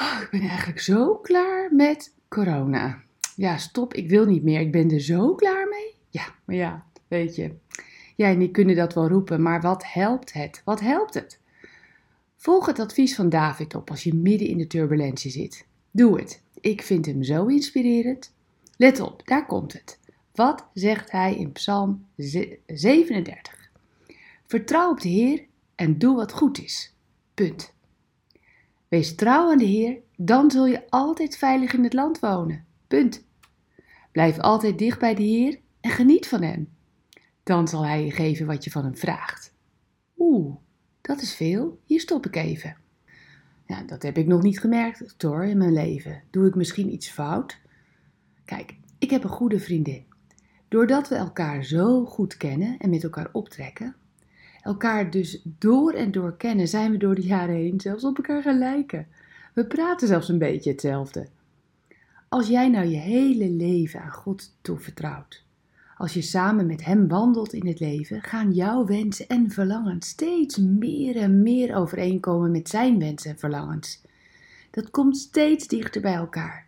Oh, ik ben eigenlijk zo klaar met corona. Ja, stop, ik wil niet meer. Ik ben er zo klaar mee. Ja, maar ja, weet je. Jij en ik kunnen dat wel roepen, maar wat helpt het? Wat helpt het? Volg het advies van David op als je midden in de turbulentie zit. Doe het. Ik vind hem zo inspirerend. Let op, daar komt het. Wat zegt hij in Psalm 37? Vertrouw op de Heer en doe wat goed is. Punt. Wees trouw aan de Heer, dan zul je altijd veilig in het land wonen. Punt. Blijf altijd dicht bij de Heer en geniet van Hem. Dan zal Hij je geven wat je van Hem vraagt. Oeh, dat is veel. Hier stop ik even. Ja, dat heb ik nog niet gemerkt hoor in mijn leven. Doe ik misschien iets fout? Kijk, ik heb een goede vriendin. Doordat we elkaar zo goed kennen en met elkaar optrekken, elkaar dus door en door kennen, zijn we door de jaren heen zelfs op elkaar gaan lijken. We praten zelfs een beetje hetzelfde. Als jij nou je hele leven aan God toevertrouwt, als je samen met Hem wandelt in het leven, gaan jouw wensen en verlangens steeds meer en meer overeenkomen met Zijn wensen en verlangens. Dat komt steeds dichter bij elkaar.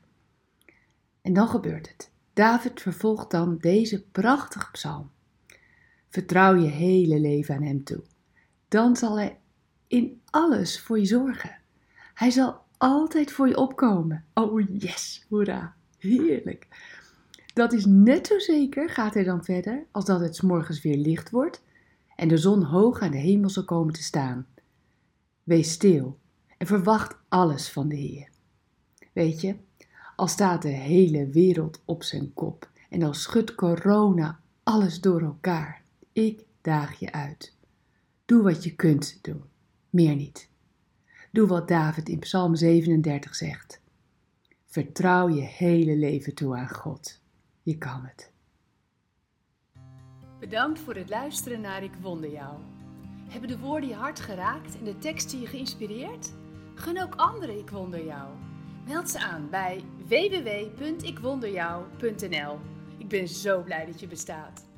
En dan gebeurt het. David vervolgt dan deze prachtige psalm. Vertrouw je hele leven aan Hem toe. Dan zal Hij in alles voor je zorgen. Hij zal altijd voor je opkomen. Oh yes, hoera, heerlijk. Dat is net zo zeker, gaat hij dan verder, als dat het s morgens weer licht wordt en de zon hoog aan de hemel zal komen te staan. Wees stil en verwacht alles van de Heer. Weet je, al staat de hele wereld op zijn kop en al schudt corona alles door elkaar, ik daag je uit. Doe wat je kunt doen, meer niet. Doe wat David in Psalm 37 zegt. Vertrouw je hele leven toe aan God. Je kan het. Bedankt voor het luisteren naar Ik Wonder Jou. Hebben de woorden je hart geraakt en de teksten je geïnspireerd? Gun ook anderen Ik Wonder Jou. Meld ze aan bij www.ikwonderjou.nl. Ik ben zo blij dat je bestaat.